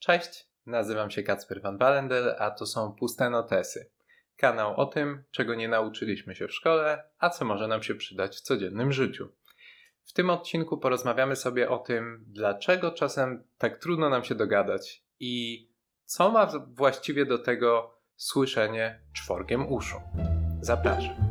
Cześć, nazywam się Kacper van Walendel, a to są Puste Notesy. Kanał o tym, czego nie nauczyliśmy się w szkole, a co może nam się przydać w codziennym życiu. W tym odcinku porozmawiamy sobie o tym, dlaczego czasem tak trudno nam się dogadać i co ma właściwie do tego słyszenie czworgiem uszu. Zapraszam.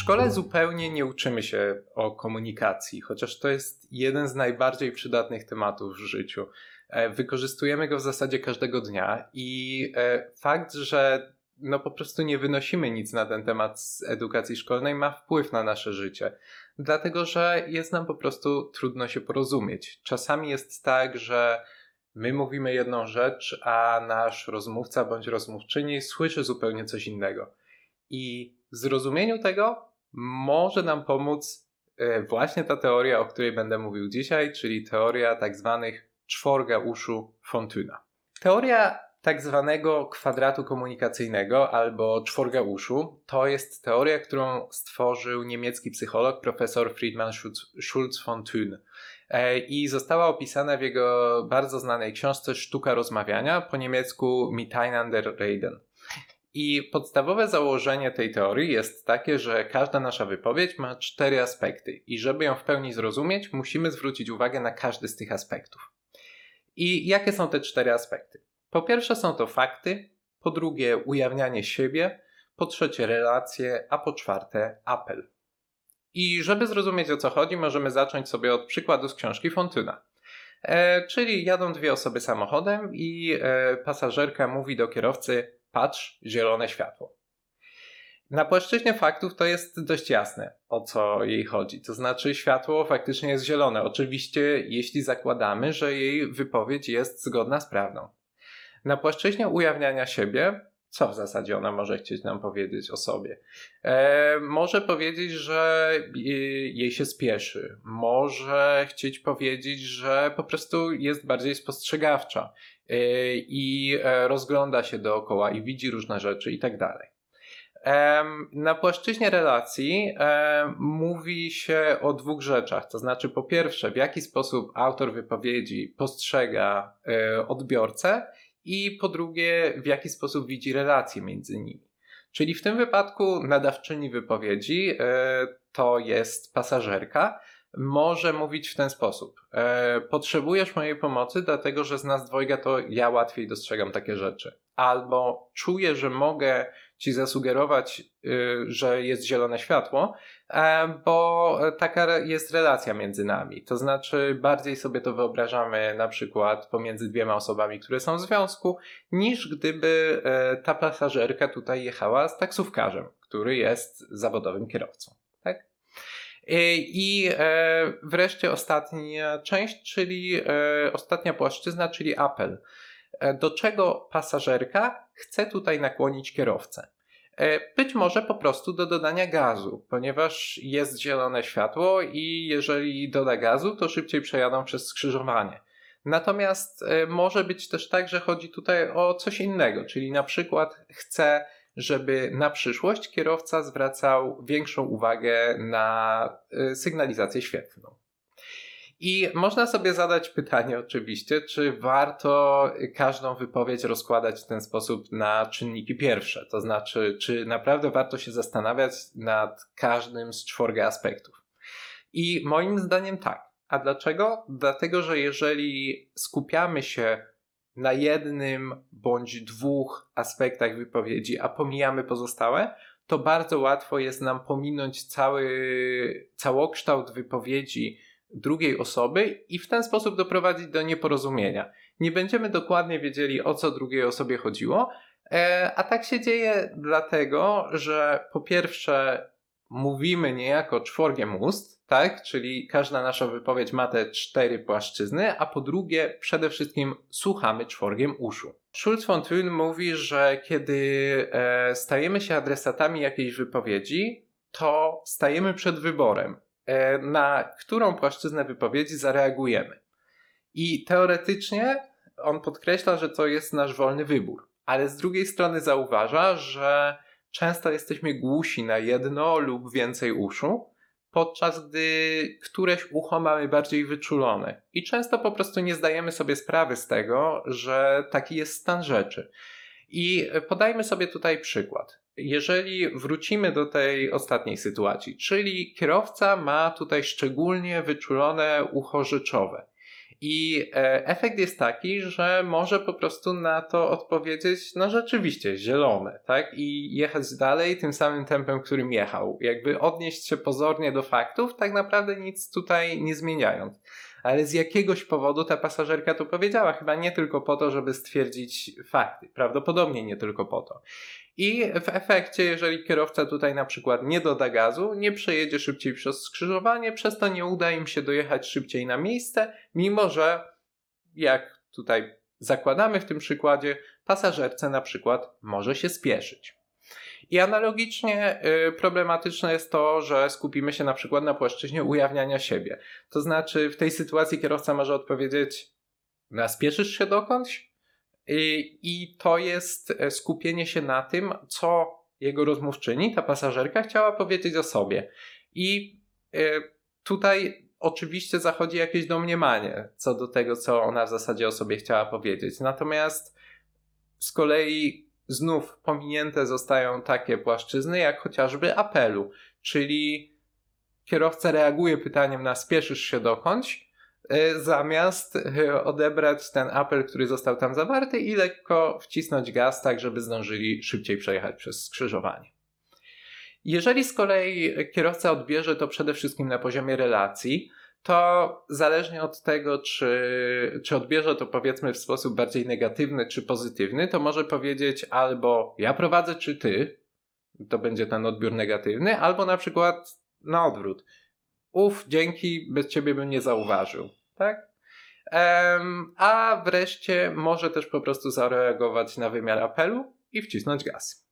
Szkole zupełnie nie uczymy się o komunikacji, chociaż to jest jeden z najbardziej przydatnych tematów w życiu. E, wykorzystujemy go w zasadzie każdego dnia i e, fakt, że no po prostu nie wynosimy nic na ten temat z edukacji szkolnej ma wpływ na nasze życie. Dlatego, że jest nam po prostu trudno się porozumieć. Czasami jest tak, że my mówimy jedną rzecz, a nasz rozmówca bądź rozmówczyni słyszy zupełnie coś innego. I w zrozumieniu tego może nam pomóc e, właśnie ta teoria, o której będę mówił dzisiaj, czyli teoria tak zwanych czworga uszu Fontuna. Teoria tak zwanego kwadratu komunikacyjnego albo czworga uszu to jest teoria, którą stworzył niemiecki psycholog profesor Friedman Schulz von Thun e, i została opisana w jego bardzo znanej książce Sztuka rozmawiania, po niemiecku Miteinander reden. I podstawowe założenie tej teorii jest takie, że każda nasza wypowiedź ma cztery aspekty, i żeby ją w pełni zrozumieć, musimy zwrócić uwagę na każdy z tych aspektów. I jakie są te cztery aspekty? Po pierwsze są to fakty, po drugie ujawnianie siebie, po trzecie relacje, a po czwarte apel. I żeby zrozumieć o co chodzi, możemy zacząć sobie od przykładu z książki Fontyna. E, czyli jadą dwie osoby samochodem i e, pasażerka mówi do kierowcy: patrz, zielone światło. Na płaszczyźnie faktów to jest dość jasne, o co jej chodzi. To znaczy, światło faktycznie jest zielone. Oczywiście, jeśli zakładamy, że jej wypowiedź jest zgodna z prawdą. Na płaszczyźnie ujawniania siebie, co w zasadzie ona może chcieć nam powiedzieć o sobie? E, może powiedzieć, że jej się spieszy. Może chcieć powiedzieć, że po prostu jest bardziej spostrzegawcza Y, i e, rozgląda się dookoła i widzi różne rzeczy i tak dalej. Na płaszczyźnie relacji mówi się o dwóch rzeczach. To znaczy, po pierwsze, w jaki sposób autor wypowiedzi postrzega e, odbiorcę, i po drugie, w jaki sposób widzi relacje między nimi. Czyli w tym wypadku nadawczyni wypowiedzi e, to jest pasażerka, może mówić w ten sposób. E, potrzebujesz mojej pomocy, dlatego że z nas dwojga to ja łatwiej dostrzegam takie rzeczy. Albo czuję, że mogę ci zasugerować, y, że jest zielone światło, e, bo taka jest relacja między nami. To znaczy, bardziej sobie to wyobrażamy na przykład pomiędzy dwiema osobami, które są w związku, niż gdyby e, ta pasażerka tutaj jechała z taksówkarzem, który jest zawodowym kierowcą. E, I wreszcie ostatnia część, czyli ostatnia płaszczyzna, czyli apel. Do czego pasażerka chce tutaj nakłonić kierowcę? Być może po prostu do dodania gazu, ponieważ jest zielone światło i jeżeli doda gazu, to szybciej przejadą przez skrzyżowanie. Natomiast może być też tak, że chodzi tutaj o coś innego, czyli na przykład chce żeby na przyszłość kierowca zwracał większą uwagę na sygnalizację świetlną. I można sobie zadać pytanie, oczywiście, czy warto każdą wypowiedź rozkładać w ten sposób na czynniki pierwsze. To znaczy, czy naprawdę warto się zastanawiać nad każdym z czworga aspektów. I moim zdaniem tak. A dlaczego? Dlatego, że jeżeli skupiamy się na jednym bądź dwóch aspektach wypowiedzi, a pomijamy pozostałe, to bardzo łatwo jest nam pominąć cały całokształt wypowiedzi drugiej osoby i w ten sposób doprowadzić do nieporozumienia. Nie będziemy dokładnie wiedzieli, o co drugiej osobie chodziło, e, a tak się dzieje dlatego, że po pierwsze mówimy niejako czworgiem ust, tak? Czyli każda nasza wypowiedź ma te cztery płaszczyzny, a po drugie, przede wszystkim słuchamy czworgiem uszu. Schulz von Thun mówi, że kiedy e, stajemy się adresatami jakiejś wypowiedzi, to stajemy przed wyborem, na którą płaszczyznę wypowiedzi zareagujemy. I teoretycznie on podkreśla, że to jest nasz wolny wybór, ale z drugiej strony zauważa, że często jesteśmy głusi na jedno lub więcej uszu, podczas gdy któreś ucho mamy bardziej wyczulone. I często po prostu nie zdajemy sobie sprawy z tego, że taki jest stan rzeczy. I podajmy sobie tutaj przykład. Jeżeli wrócimy do tej ostatniej sytuacji, czyli kierowca ma tutaj szczególnie wyczulone ucho rzeczowe. I e, efekt jest taki, że może po prostu na to odpowiedzieć, no rzeczywiście, zielone, tak? I jechać dalej tym samym tempem, którym jechał. Jakby odnieść się pozornie do faktów, tak naprawdę nic tutaj nie zmieniając. Ale z jakiegoś powodu ta pasażerka to powiedziała, chyba nie tylko po to, żeby stwierdzić fakty. Prawdopodobnie nie tylko po to. I w efekcie, jeżeli kierowca tutaj na przykład nie doda gazu, nie przejedzie szybciej przez skrzyżowanie, przez to nie uda im się dojechać szybciej na miejsce, mimo że, jak tutaj zakładamy w tym przykładzie, pasażerce na przykład może się spieszyć. I analogicznie y, problematyczne jest to, że skupimy się na przykład na płaszczyźnie ujawniania siebie. To znaczy, w tej sytuacji kierowca może odpowiedzieć: Na spieszysz się dokądś? I to jest e, skupienie się na tym, co jego rozmówczyni, ta pasażerka, chciała powiedzieć o sobie. I e, tutaj oczywiście zachodzi jakieś domniemanie co do tego, co ona w zasadzie o sobie chciała powiedzieć. Natomiast z kolei znów pominięte zostają takie płaszczyzny, jak chociażby apelu, czyli kierowca reaguje pytaniem na spieszysz się dokądś, E, zamiast e, odebrać ten apel, który został tam zawarty i lekko wcisnąć gaz, tak żeby zdążyli szybciej przejechać przez skrzyżowanie. Jeżeli z kolei kierowca odbierze to przede wszystkim na poziomie relacji, to zależnie od tego, czy, czy odbierze to powiedzmy w sposób bardziej negatywny czy pozytywny, to może powiedzieć albo ja prowadzę, czy ty, to będzie ten odbiór negatywny, albo na przykład na odwrót. Uf, dzięki, bez ciebie bym nie zauważył tak? Um, a wreszcie może też po prostu zareagować na wymiar apelu i wcisnąć gaz.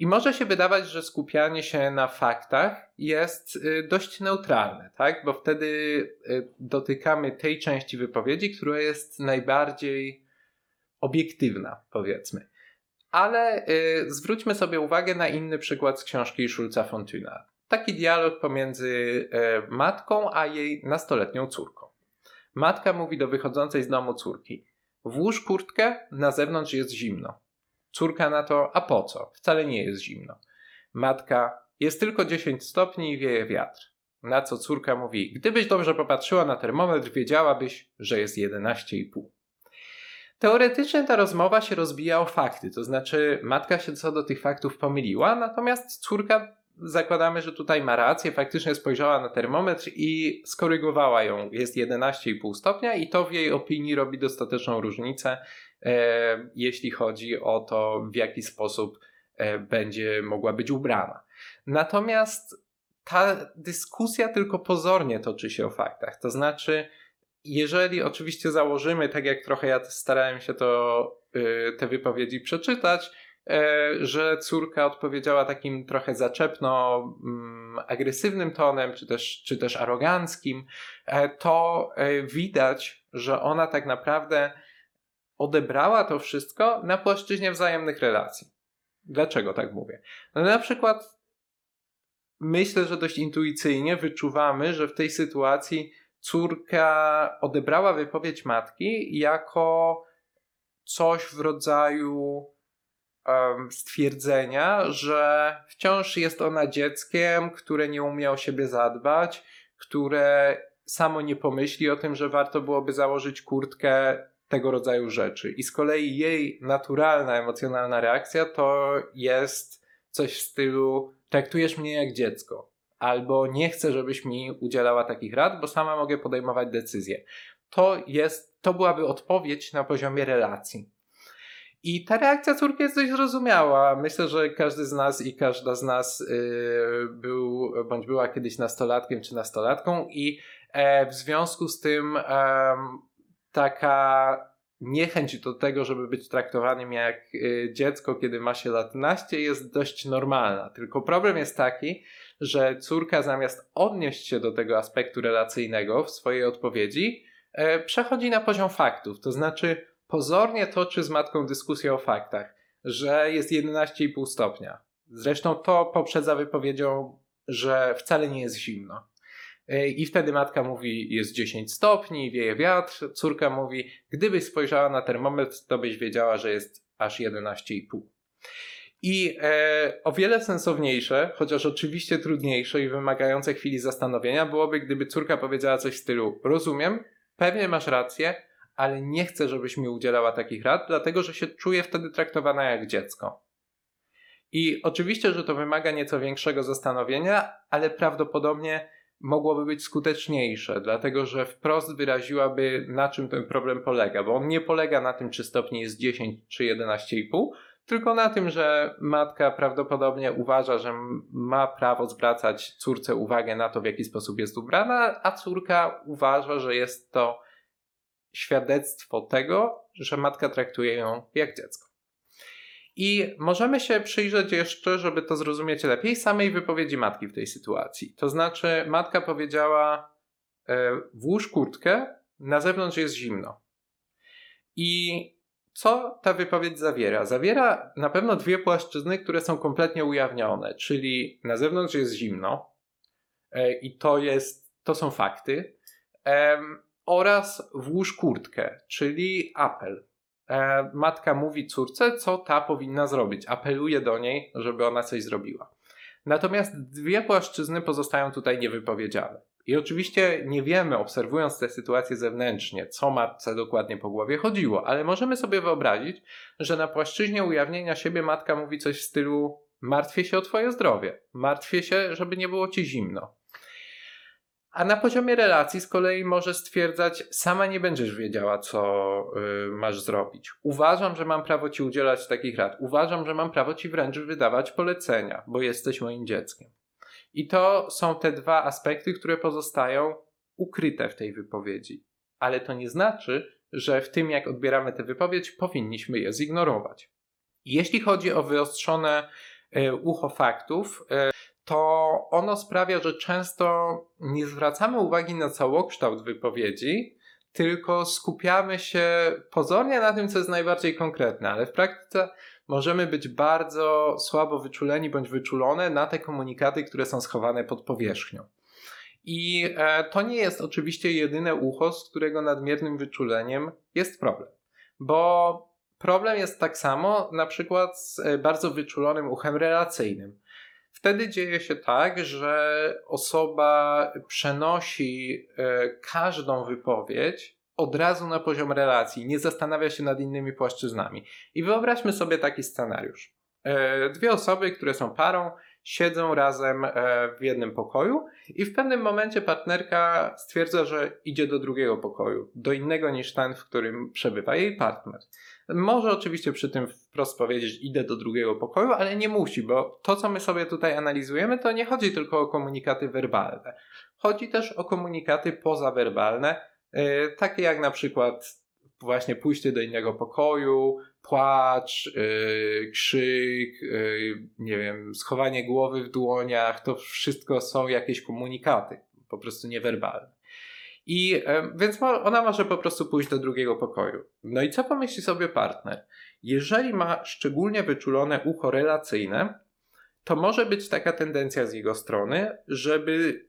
I może się wydawać, że skupianie się na faktach jest y, dość neutralne, tak? Bo wtedy y, dotykamy tej części wypowiedzi, która jest najbardziej obiektywna, powiedzmy. Ale y, zwróćmy sobie uwagę na inny przykład z książki Schulza Fontuna. Taki dialog pomiędzy matką a jej nastoletnią córką. Matka mówi do wychodzącej z domu córki: Włóż kurtkę, na zewnątrz jest zimno. Córka na to: A po co? Wcale nie jest zimno. Matka: Jest tylko 10 stopni i wieje wiatr. Na co córka mówi: Gdybyś dobrze popatrzyła na termometr, wiedziałabyś, że jest 11,5. Teoretycznie ta rozmowa się rozbija o fakty, to znaczy matka się co do tych faktów pomyliła, natomiast córka zakładamy, że tutaj ma rację, faktycznie spojrzała na termometr i skorygowała ją. Jest 11,5 stopnia i to w jej opinii robi dostateczną różnicę, jeśli chodzi o to, w jaki sposób e, będzie mogła być ubrana. Natomiast ta dyskusja tylko pozornie toczy się o faktach. To znaczy, jeżeli oczywiście założymy, tak jak trochę ja starałem się to, y, te wypowiedzi przeczytać, E, że córka odpowiedziała takim trochę zaczepno mm, agresywnym tonem, czy też, czy też aroganckim, e, to e, widać, że ona tak naprawdę odebrała to wszystko na płaszczyźnie wzajemnych relacji. Dlaczego tak mówię? No na przykład myślę, że dość intuicyjnie wyczuwamy, że w tej sytuacji córka odebrała wypowiedź matki jako coś w rodzaju stwierdzenia, że wciąż jest ona dzieckiem, które nie umie o siebie zadbać, które samo nie pomyśli o tym, że warto byłoby założyć kurtkę, tego rodzaju rzeczy. I z kolei jej naturalna, emocjonalna reakcja to jest coś w stylu: traktujesz mnie jak dziecko, albo nie chcę, żebyś mi udzielała takich rad, bo sama mogę podejmować decyzje. To jest, to byłaby odpowiedź na poziomie relacji. I ta reakcja córki jest dość zrozumiała. Myślę, że każdy z nas i każda z nas yy, był bądź była kiedyś nastolatkiem czy nastolatką, i e, w związku z tym taka niechęć do tego, żeby być traktowanym jak y, dziecko, kiedy ma się lat naście, jest dość normalna. Tylko problem jest taki, że córka zamiast odnieść się do tego aspektu relacyjnego w swojej odpowiedzi, e, przechodzi na poziom faktów. To znaczy, pozornie toczy z matką dyskusję o faktach, że jest 11,5 stopnia. Zresztą to poprzedza wypowiedzią że wcale nie jest zimno. E, I wtedy matka mówi, jest 10 stopni, wieje wiatr. Córka mówi, gdybyś spojrzała na termometr, to byś wiedziała, że jest aż 11,5. I e, o wiele sensowniejsze, chociaż oczywiście trudniejsze i wymagające chwili zastanowienia, byłoby, gdyby córka powiedziała coś w stylu: Rozumiem, pewnie masz rację, ale nie chcę, żebyś mi udzielała takich rad, dlatego że się czuję wtedy traktowana jak dziecko. I oczywiście, że to wymaga nieco większego zastanowienia, ale prawdopodobnie mogłoby być skuteczniejsze, dlatego że wprost wyraziłaby, na czym ten problem polega, bo on nie polega na tym, czy stopni jest 10 czy 11,5, tylko na tym, że matka prawdopodobnie uważa, że ma prawo zwracać córce uwagę na to, w jaki sposób jest ubrana, a córka uważa, że jest to świadectwo tego, że matka traktuje ją jak dziecko. I możemy się przyjrzeć jeszcze, żeby to zrozumieć lepiej, samej wypowiedzi matki w tej sytuacji. To znaczy, matka powiedziała: e, Włóż kurtkę, na zewnątrz jest zimno. I co ta wypowiedź zawiera? Zawiera na pewno dwie płaszczyzny, które są kompletnie ujawnione, czyli na zewnątrz jest zimno e, i to, jest, to są fakty, oraz włóż kurtkę, czyli apel. E, matka mówi córce, co ta powinna zrobić. Apeluje do niej, żeby ona coś zrobiła. Natomiast dwie płaszczyzny pozostają tutaj niewypowiedziane. I oczywiście nie wiemy, obserwując tę sytuację zewnętrznie, co matce dokładnie po głowie chodziło, ale możemy sobie wyobrazić, że na płaszczyźnie ujawnienia siebie matka mówi coś w stylu: Martwię się o Twoje zdrowie, martwię się, żeby nie było Ci zimno. A na poziomie relacji z kolei może stwierdzać, sama nie będziesz wiedziała, co y, masz zrobić. Uważam, że mam prawo ci udzielać takich rad. Uważam, że mam prawo ci wręcz wydawać polecenia, bo jesteś moim dzieckiem. I to są te dwa aspekty, które pozostają ukryte w tej wypowiedzi. Ale to nie znaczy, że w tym, jak odbieramy tę wypowiedź, powinniśmy je zignorować. Jeśli chodzi o wyostrzone y, ucho faktów, y, to ono sprawia, że często nie zwracamy uwagi na całokształt wypowiedzi, tylko skupiamy się pozornie na tym, co jest najbardziej konkretne, ale w praktyce możemy być bardzo słabo wyczuleni bądź wyczulone na te komunikaty, które są schowane pod powierzchnią. I e, to nie jest oczywiście jedyne ucho, z którego nadmiernym wyczuleniem jest problem, bo problem jest tak samo na przykład z e, bardzo wyczulonym uchem relacyjnym. Wtedy dzieje się tak, że osoba przenosi e, każdą wypowiedź od razu na poziom relacji, nie zastanawia się nad innymi płaszczyznami. I wyobraźmy sobie taki scenariusz. E, dwie osoby, które są parą, siedzą razem e, w jednym pokoju i w pewnym momencie partnerka stwierdza, że idzie do drugiego pokoju, do innego niż ten, w którym przebywa jej partner. Może oczywiście przy tym wprost powiedzieć, idę do drugiego pokoju, ale nie musi, bo to, co my sobie tutaj analizujemy, to nie chodzi tylko o komunikaty werbalne. Chodzi też o komunikaty pozawerbalne, yy, takie jak na przykład właśnie pójście do innego pokoju, płacz, yy, krzyk, yy, nie wiem, schowanie głowy w dłoniach, to wszystko są jakieś komunikaty, po prostu niewerbalne. I więc ona może po prostu pójść do drugiego pokoju. No i co pomyśli sobie partner? Jeżeli ma szczególnie wyczulone ucho relacyjne, to może być taka tendencja z jego strony, żeby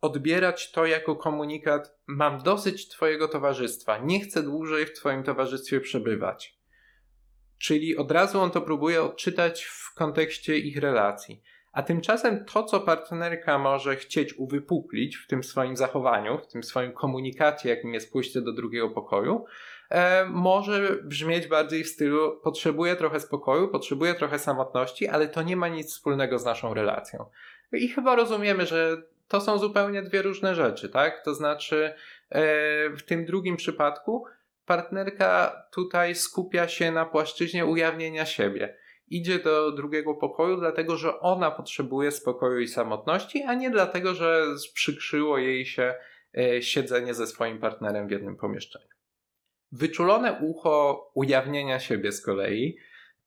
odbierać to jako komunikat: Mam dosyć Twojego towarzystwa, nie chcę dłużej w Twoim towarzystwie przebywać. Czyli od razu on to próbuje odczytać w kontekście ich relacji. A tymczasem to, co partnerka może chcieć uwypuklić w tym swoim zachowaniu, w tym swoim komunikacie, jakim jest pójście do drugiego pokoju, e, może brzmieć bardziej w stylu: potrzebuję trochę spokoju, potrzebuję trochę samotności, ale to nie ma nic wspólnego z naszą relacją. I chyba rozumiemy, że to są zupełnie dwie różne rzeczy, tak? To znaczy, e, w tym drugim przypadku partnerka tutaj skupia się na płaszczyźnie ujawnienia siebie idzie do drugiego pokoju, dlatego że ona potrzebuje spokoju i samotności, a nie dlatego, że przykrzyło jej się e, siedzenie ze swoim partnerem w jednym pomieszczeniu. Wyczulone ucho ujawnienia siebie z kolei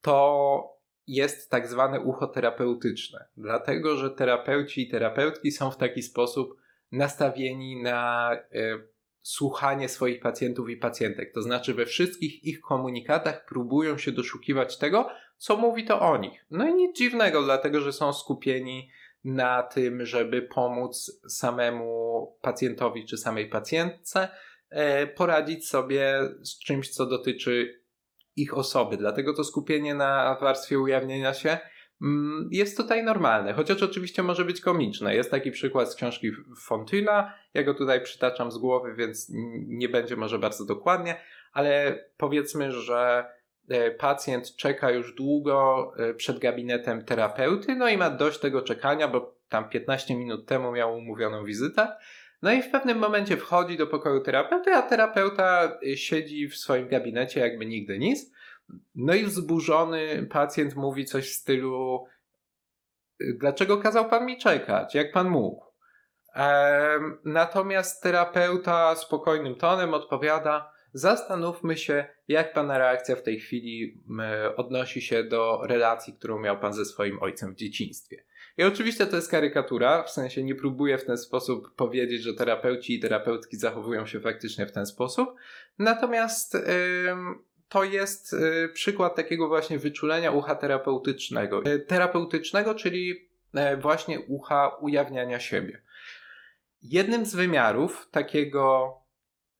to jest tak zwane ucho terapeutyczne, dlatego że terapeuci i terapeutki są w taki sposób nastawieni na e, słuchanie swoich pacjentów i pacjentek. To znaczy, we wszystkich ich komunikatach próbują się doszukiwać tego, co mówi to o nich. No i nic dziwnego, dlatego że są skupieni na tym, żeby pomóc samemu pacjentowi czy samej pacjentce e, poradzić sobie z czymś, co dotyczy ich osoby. Dlatego to skupienie na warstwie ujawnienia się mm, jest tutaj normalne, chociaż oczywiście może być komiczne. Jest taki przykład z książki Fontyna. Ja go tutaj przytaczam z głowy, więc nie będzie może bardzo dokładnie, ale powiedzmy, że pacjent czeka już długo e, przed gabinetem terapeuty, no i ma dość tego czekania, bo tam 15 minut temu miał umówioną wizytę. No i w pewnym momencie wchodzi do pokoju terapeuty, a terapeuta e, siedzi w swoim gabinecie, jakby nigdy nic. No i wzburzony pacjent mówi coś w stylu: Dlaczego kazał pan mi czekać? Jak pan mógł? Natomiast terapeuta spokojnym tonem odpowiada: Zastanówmy się, jak Pana reakcja w tej chwili odnosi się do relacji, którą miał Pan ze swoim ojcem w dzieciństwie. I oczywiście to jest karykatura, w sensie nie próbuję w ten sposób powiedzieć, że terapeuci i terapeutki zachowują się faktycznie w ten sposób. Natomiast yy, to jest yy, przykład takiego właśnie wyczulenia ucha terapeutycznego. Yy, terapeutycznego, czyli e, właśnie ucha ujawniania siebie. Jednym z wymiarów takiego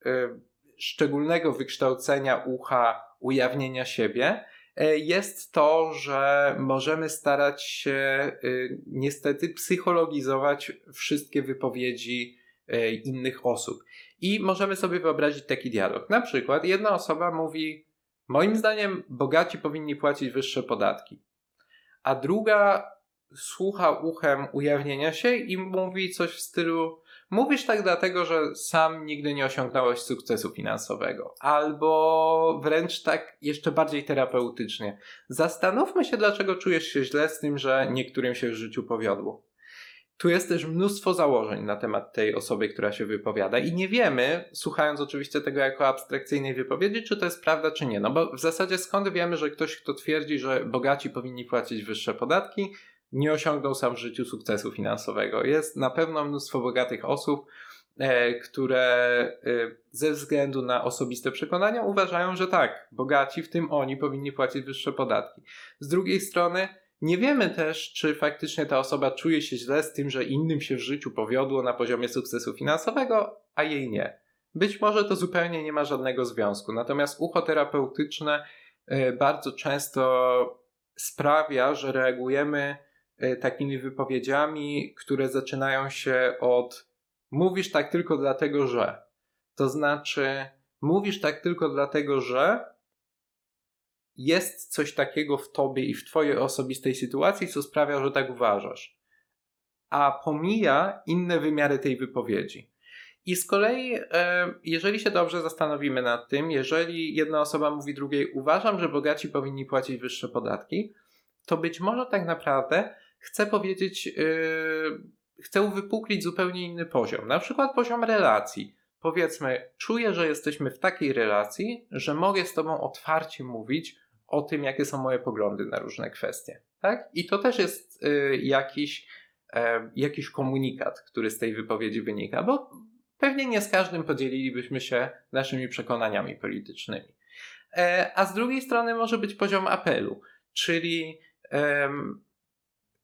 y, szczególnego wykształcenia ucha, ujawnienia siebie, e, jest to, że możemy starać się y, niestety psychologizować wszystkie wypowiedzi e, innych osób. I możemy sobie wyobrazić taki dialog. Na przykład jedna osoba mówi: Moim zdaniem, bogaci powinni płacić wyższe podatki. A druga słucha uchem ujawnienia się i mówi coś w stylu: Mówisz tak dlatego, że sam nigdy nie osiągnąłeś sukcesu finansowego, albo wręcz tak jeszcze bardziej terapeutycznie. Zastanówmy się, dlaczego czujesz się źle z tym, że niektórym się w życiu powiodło. Tu jest też mnóstwo założeń na temat tej osoby, która się wypowiada, i nie wiemy, słuchając oczywiście tego jako abstrakcyjnej wypowiedzi, czy to jest prawda, czy nie. No bo w zasadzie skąd wiemy, że ktoś, kto twierdzi, że bogaci powinni płacić wyższe podatki, nie osiągnął sam w życiu sukcesu finansowego. Jest na pewno mnóstwo bogatych osób, e, które e, ze względu na osobiste przekonania uważają, że tak, bogaci, w tym oni, powinni płacić wyższe podatki. Z drugiej strony, nie wiemy też, czy faktycznie ta osoba czuje się źle z tym, że innym się w życiu powiodło na poziomie sukcesu finansowego, a jej nie. Być może to zupełnie nie ma żadnego związku. Natomiast ucho terapeutyczne e, bardzo często sprawia, że reagujemy takimi wypowiedziami, które zaczynają się od mówisz tak tylko dlatego, że. To znaczy, mówisz tak tylko dlatego, że jest coś takiego w tobie i w twojej osobistej sytuacji, co sprawia, że tak uważasz. A pomija inne wymiary tej wypowiedzi. I z kolei, e, jeżeli się dobrze zastanowimy nad tym, jeżeli jedna osoba mówi drugiej, uważam, że bogaci powinni płacić wyższe podatki, to być może tak naprawdę chcę powiedzieć, yy, chcę uwypuklić zupełnie inny poziom. Na przykład poziom relacji. Powiedzmy, czuję, że jesteśmy w takiej relacji, że mogę z Tobą otwarcie mówić o tym, jakie są moje poglądy na różne kwestie. Tak? I to też jest yy, jakiś, yy, jakiś komunikat, który z tej wypowiedzi wynika, bo pewnie nie z każdym podzielilibyśmy się naszymi przekonaniami politycznymi. E, a z drugiej strony może być poziom apelu, czyli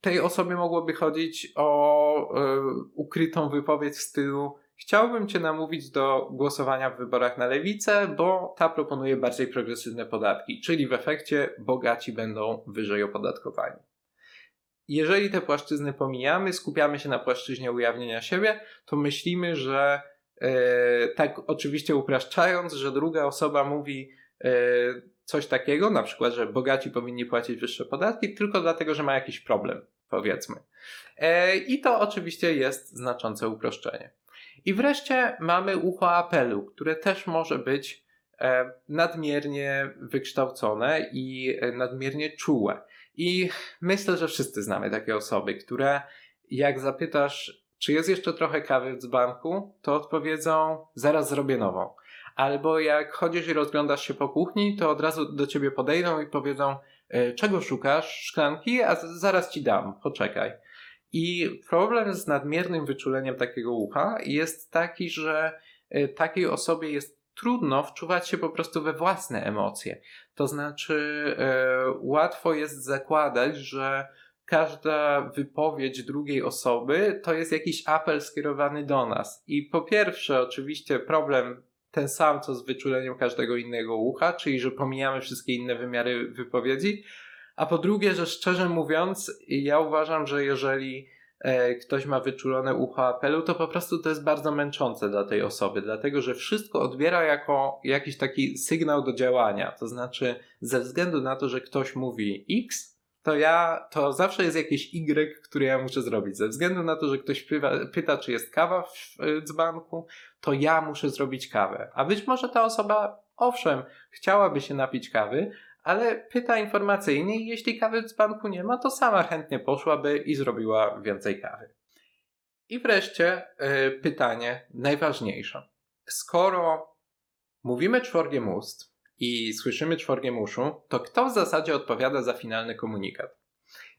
tej osobie mogłoby chodzić o y, ukrytą wypowiedź w stylu chciałbym cię namówić do głosowania w wyborach na lewicę, bo ta proponuje bardziej progresywne podatki, czyli w efekcie bogaci będą wyżej opodatkowani. Jeżeli te płaszczyzny pomijamy, skupiamy się na płaszczyźnie ujawnienia siebie, to myślimy, że yy, tak oczywiście upraszczając, że druga osoba mówi yy, coś takiego, na przykład, że bogaci powinni płacić wyższe podatki tylko dlatego, że ma jakiś problem, powiedzmy. E, I to oczywiście jest znaczące uproszczenie. I wreszcie mamy ucho apelu, które też może być e, nadmiernie wykształcone i e, nadmiernie czułe. I myślę, że wszyscy znamy takie osoby, które jak zapytasz, czy jest jeszcze trochę kawy w dzbanku, to odpowiedzą, zaraz zrobię nową. Albo jak chodzisz i rozglądasz się po kuchni, to od razu do ciebie podejdą i powiedzą, e, czego szukasz? Szklanki? A zaraz ci dam, poczekaj. I problem z nadmiernym wyczuleniem takiego ucha jest taki, że e, takiej osobie jest trudno wczuwać się po prostu we własne emocje. To znaczy, e, łatwo jest zakładać, że każda wypowiedź drugiej osoby to jest jakiś apel skierowany do nas. I po pierwsze, oczywiście problem ten sam, co z wyczuleniem każdego innego ucha, czyli że pomijamy wszystkie inne wymiary wypowiedzi. A po drugie, że szczerze mówiąc, ja uważam, że jeżeli e, ktoś ma wyczulone ucho apelu, to po prostu to jest bardzo męczące dla tej osoby, dlatego że wszystko odbiera jako jakiś taki sygnał do działania. To znaczy, ze względu na to, że ktoś mówi X, to ja, to zawsze jest jakieś Y, które ja muszę zrobić. Ze względu na to, że ktoś pyta, pyta czy jest kawa w dzbanku, to ja muszę zrobić kawę. A być może ta osoba, owszem, chciałaby się napić kawy, ale pyta informacyjnie i jeśli kawy w dzbanku nie ma, to sama chętnie poszłaby i zrobiła więcej kawy. I wreszcie yy, pytanie najważniejsze. Skoro mówimy czworgiem ust, i słyszymy czworgiem uszu, to kto w zasadzie odpowiada za finalny komunikat?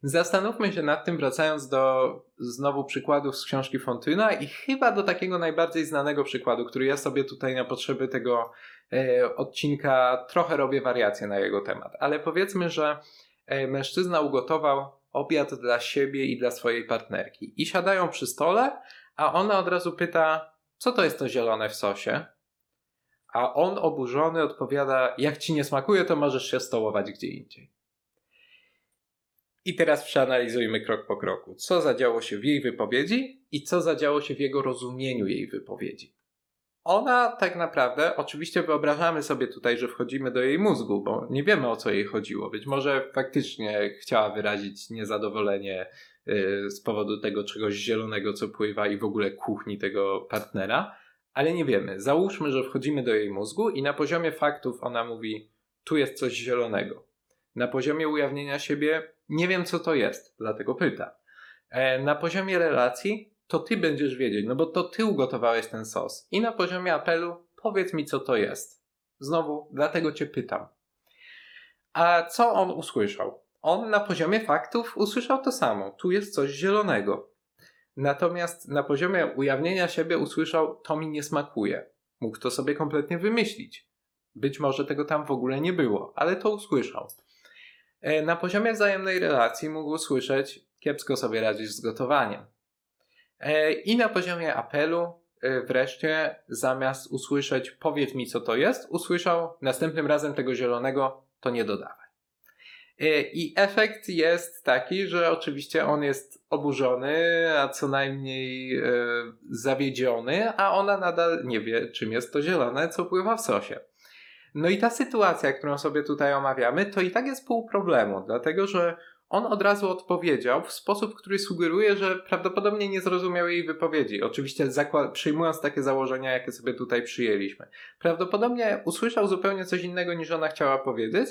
Zastanówmy się nad tym, wracając do znowu przykładów z książki Fontyna i chyba do takiego najbardziej znanego przykładu, który ja sobie tutaj na potrzeby tego e, odcinka trochę robię wariacje na jego temat. Ale powiedzmy, że e, mężczyzna ugotował obiad dla siebie i dla swojej partnerki i siadają przy stole, a ona od razu pyta, co to jest to zielone w sosie? A on oburzony odpowiada: Jak ci nie smakuje, to możesz się stołować gdzie indziej. I teraz przeanalizujmy krok po kroku, co zadziało się w jej wypowiedzi i co zadziało się w jego rozumieniu jej wypowiedzi. Ona tak naprawdę, oczywiście wyobrażamy sobie tutaj, że wchodzimy do jej mózgu, bo nie wiemy o co jej chodziło. Być może faktycznie chciała wyrazić niezadowolenie y, z powodu tego czegoś zielonego, co pływa i w ogóle kuchni tego partnera, ale nie wiemy. Załóżmy, że wchodzimy do jej mózgu i na poziomie faktów ona mówi: Tu jest coś zielonego. Na poziomie ujawnienia siebie nie wiem, co to jest, dlatego pyta. E, na poziomie relacji to ty będziesz wiedzieć, no bo to ty ugotowałeś ten sos. I na poziomie apelu powiedz mi, co to jest. Znowu, dlatego cię pytam. A co on usłyszał? On na poziomie faktów usłyszał to samo. Tu jest coś zielonego. Natomiast na poziomie ujawnienia siebie usłyszał, to mi nie smakuje. Mógł to sobie kompletnie wymyślić. Być może tego tam w ogóle nie było, ale to usłyszał. E, na poziomie wzajemnej relacji mógł usłyszeć, kiepsko sobie radzisz z gotowaniem. E, I na poziomie apelu e, wreszcie zamiast usłyszeć powiedz mi co to jest, usłyszał następnym razem tego zielonego to nie dodawaj. E, I efekt jest taki, że oczywiście on jest oburzony, a co najmniej e, zawiedziony, a ona nadal nie wie, czym jest to zielone, co pływa w sosie. No i ta sytuacja, którą sobie tutaj omawiamy, to i tak jest pół problemu, dlatego że on od razu odpowiedział w sposób, który sugeruje, że prawdopodobnie nie zrozumiał jej wypowiedzi. Oczywiście przyjmując takie założenia, jakie sobie tutaj przyjęliśmy. Prawdopodobnie usłyszał zupełnie coś innego niż ona chciała powiedzieć,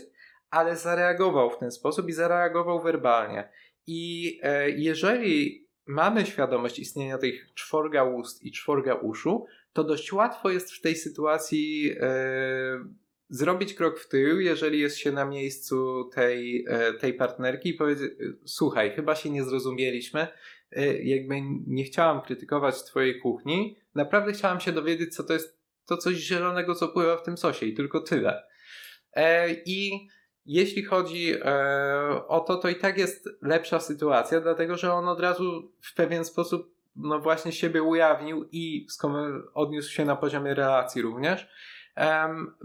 ale zareagował w ten sposób i zareagował werbalnie. I e, jeżeli mamy świadomość istnienia tych czworga ust i czworga uszu, to dość łatwo jest w tej sytuacji e, zrobić krok w tył, jeżeli jest się na miejscu tej, e, tej partnerki i powiedzieć: Słuchaj, chyba się nie zrozumieliśmy. E, jakby nie chciałam krytykować Twojej kuchni, naprawdę chciałam się dowiedzieć, co to jest to coś zielonego, co pływa w tym sosie i tylko tyle. E, I jeśli chodzi e, o to, to i tak jest lepsza sytuacja, dlatego że on od razu w pewien sposób no właśnie siebie ujawnił i odniósł się na poziomie relacji również,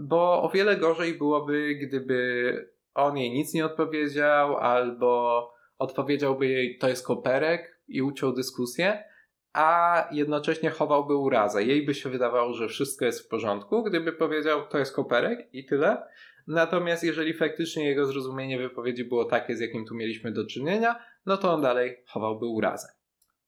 bo o wiele gorzej byłoby, gdyby on jej nic nie odpowiedział, albo odpowiedziałby jej to jest koperek i uciął dyskusję, a jednocześnie chowałby urazę. Jej by się wydawało, że wszystko jest w porządku, gdyby powiedział to jest koperek i tyle, Natomiast jeżeli faktycznie jego zrozumienie wypowiedzi było takie, z jakim tu mieliśmy do czynienia, no to on dalej chowałby urazę.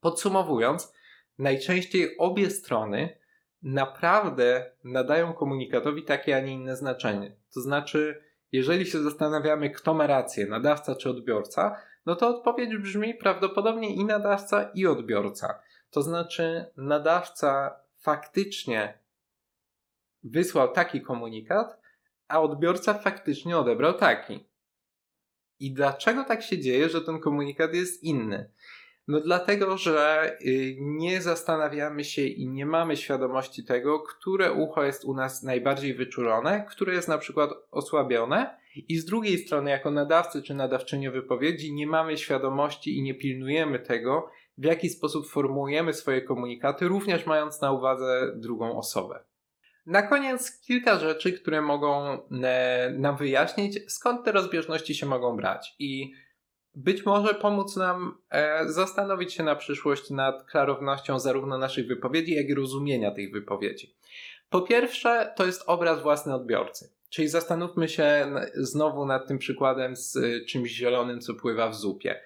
Podsumowując, najczęściej obie strony naprawdę nadają komunikatowi takie, a nie inne znaczenie. To znaczy, jeżeli się zastanawiamy, kto ma rację, nadawca czy odbiorca, no to odpowiedź brzmi prawdopodobnie i nadawca, i odbiorca. To znaczy, nadawca faktycznie wysłał taki komunikat, a odbiorca faktycznie odebrał taki. I dlaczego tak się dzieje, że ten komunikat jest inny? No dlatego, że y, nie zastanawiamy się i nie mamy świadomości tego, które ucho jest u nas najbardziej wyczulone, które jest na przykład osłabione i z drugiej strony jako nadawcy czy nadawczynie wypowiedzi nie mamy świadomości i nie pilnujemy tego, w jaki sposób formułujemy swoje komunikaty, również mając na uwadze drugą osobę. Na koniec kilka rzeczy, które mogą e, nam wyjaśnić, skąd te rozbieżności się mogą brać i być może pomóc nam e, zastanowić się na przyszłość nad klarownością zarówno naszych wypowiedzi, jak i rozumienia tych wypowiedzi. Po pierwsze, to jest obraz własny odbiorcy. Czyli zastanówmy się znowu nad tym przykładem z e, czymś zielonym, co pływa w zupie.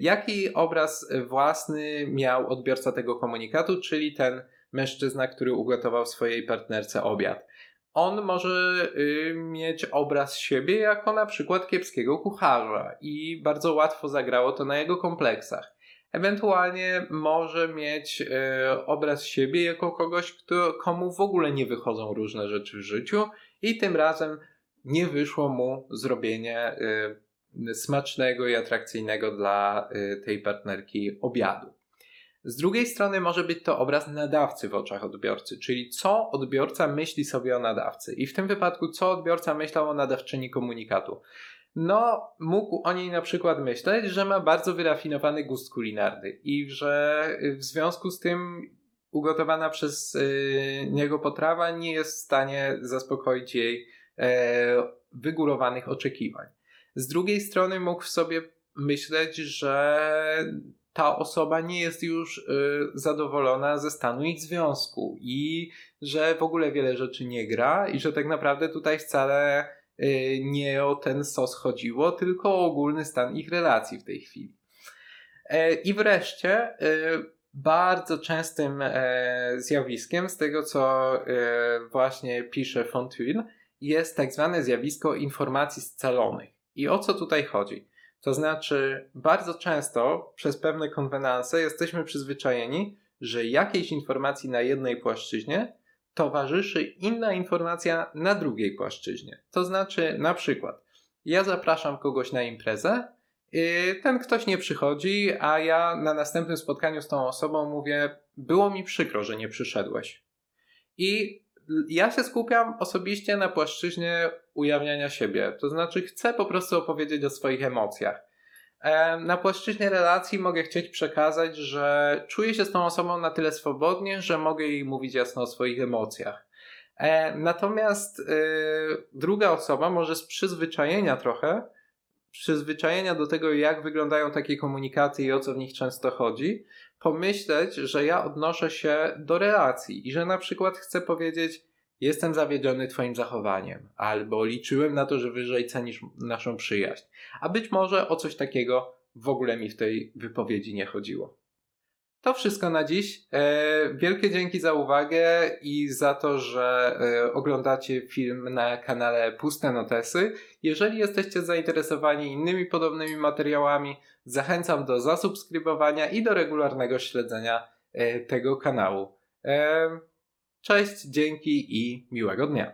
Jaki obraz własny miał odbiorca tego komunikatu, czyli ten mężczyzna, który ugotował swojej partnerce obiad. On może y, mieć obraz siebie jako na przykład kiepskiego kucharza i bardzo łatwo zagrało to na jego kompleksach. Ewentualnie może mieć y, obraz siebie jako kogoś, kto, komu w ogóle nie wychodzą różne rzeczy w życiu i tym razem nie wyszło mu zrobienie y, smacznego i atrakcyjnego dla y, tej partnerki obiadu. Z drugiej strony może być to obraz nadawcy w oczach odbiorcy, czyli co odbiorca myśli sobie o nadawcy. I w tym wypadku, co odbiorca myślał o nadawczyni komunikatu. No, mógł o niej na przykład myśleć, że ma bardzo wyrafinowany gust kulinarny i że w związku z tym ugotowana przez yy, niego potrawa nie jest w stanie zaspokoić jej yy, wygórowanych oczekiwań. Z drugiej strony mógł w sobie myśleć, że ta osoba nie jest już y, zadowolona ze stanu ich związku i że w ogóle wiele rzeczy nie gra i że tak naprawdę tutaj wcale y, nie o ten sos chodziło, tylko o ogólny stan ich relacji w tej chwili. E, I wreszcie y, bardzo częstym e, zjawiskiem z tego, co e, właśnie pisze Fontune, jest tak zwane zjawisko informacji scalonych. I o co tutaj chodzi? To znaczy, bardzo często przez pewne konwenanse jesteśmy przyzwyczajeni, że jakiejś informacji na jednej płaszczyźnie towarzyszy inna informacja na drugiej płaszczyźnie. To znaczy, na przykład, ja zapraszam kogoś na imprezę, ten ktoś nie przychodzi, a ja na następnym spotkaniu z tą osobą mówię: Było mi przykro, że nie przyszedłeś. I ja się skupiam osobiście na płaszczyźnie ujawniania siebie. To znaczy, chcę po prostu opowiedzieć o swoich emocjach. Na płaszczyźnie relacji mogę chcieć przekazać, że czuję się z tą osobą na tyle swobodnie, że mogę jej mówić jasno o swoich emocjach. Natomiast y, druga osoba może z przyzwyczajenia trochę, przyzwyczajenia do tego, jak wyglądają takie komunikaty i o co w nich często chodzi, pomyśleć, że ja odnoszę się do relacji i że na przykład chcę powiedzieć, jestem zawiedziony Twoim zachowaniem, albo liczyłem na to, że wyżej cenisz naszą przyjaźń. A być może o coś takiego w ogóle mi w tej wypowiedzi nie chodziło. To wszystko na dziś. E, wielkie dzięki za uwagę i za to, że e, oglądacie film na kanale Puste Notesy. Jeżeli jesteście zainteresowani innymi podobnymi materiałami, zachęcam do zasubskrybowania i do regularnego śledzenia e, tego kanału. Cześć, dzięki i miłego dnia.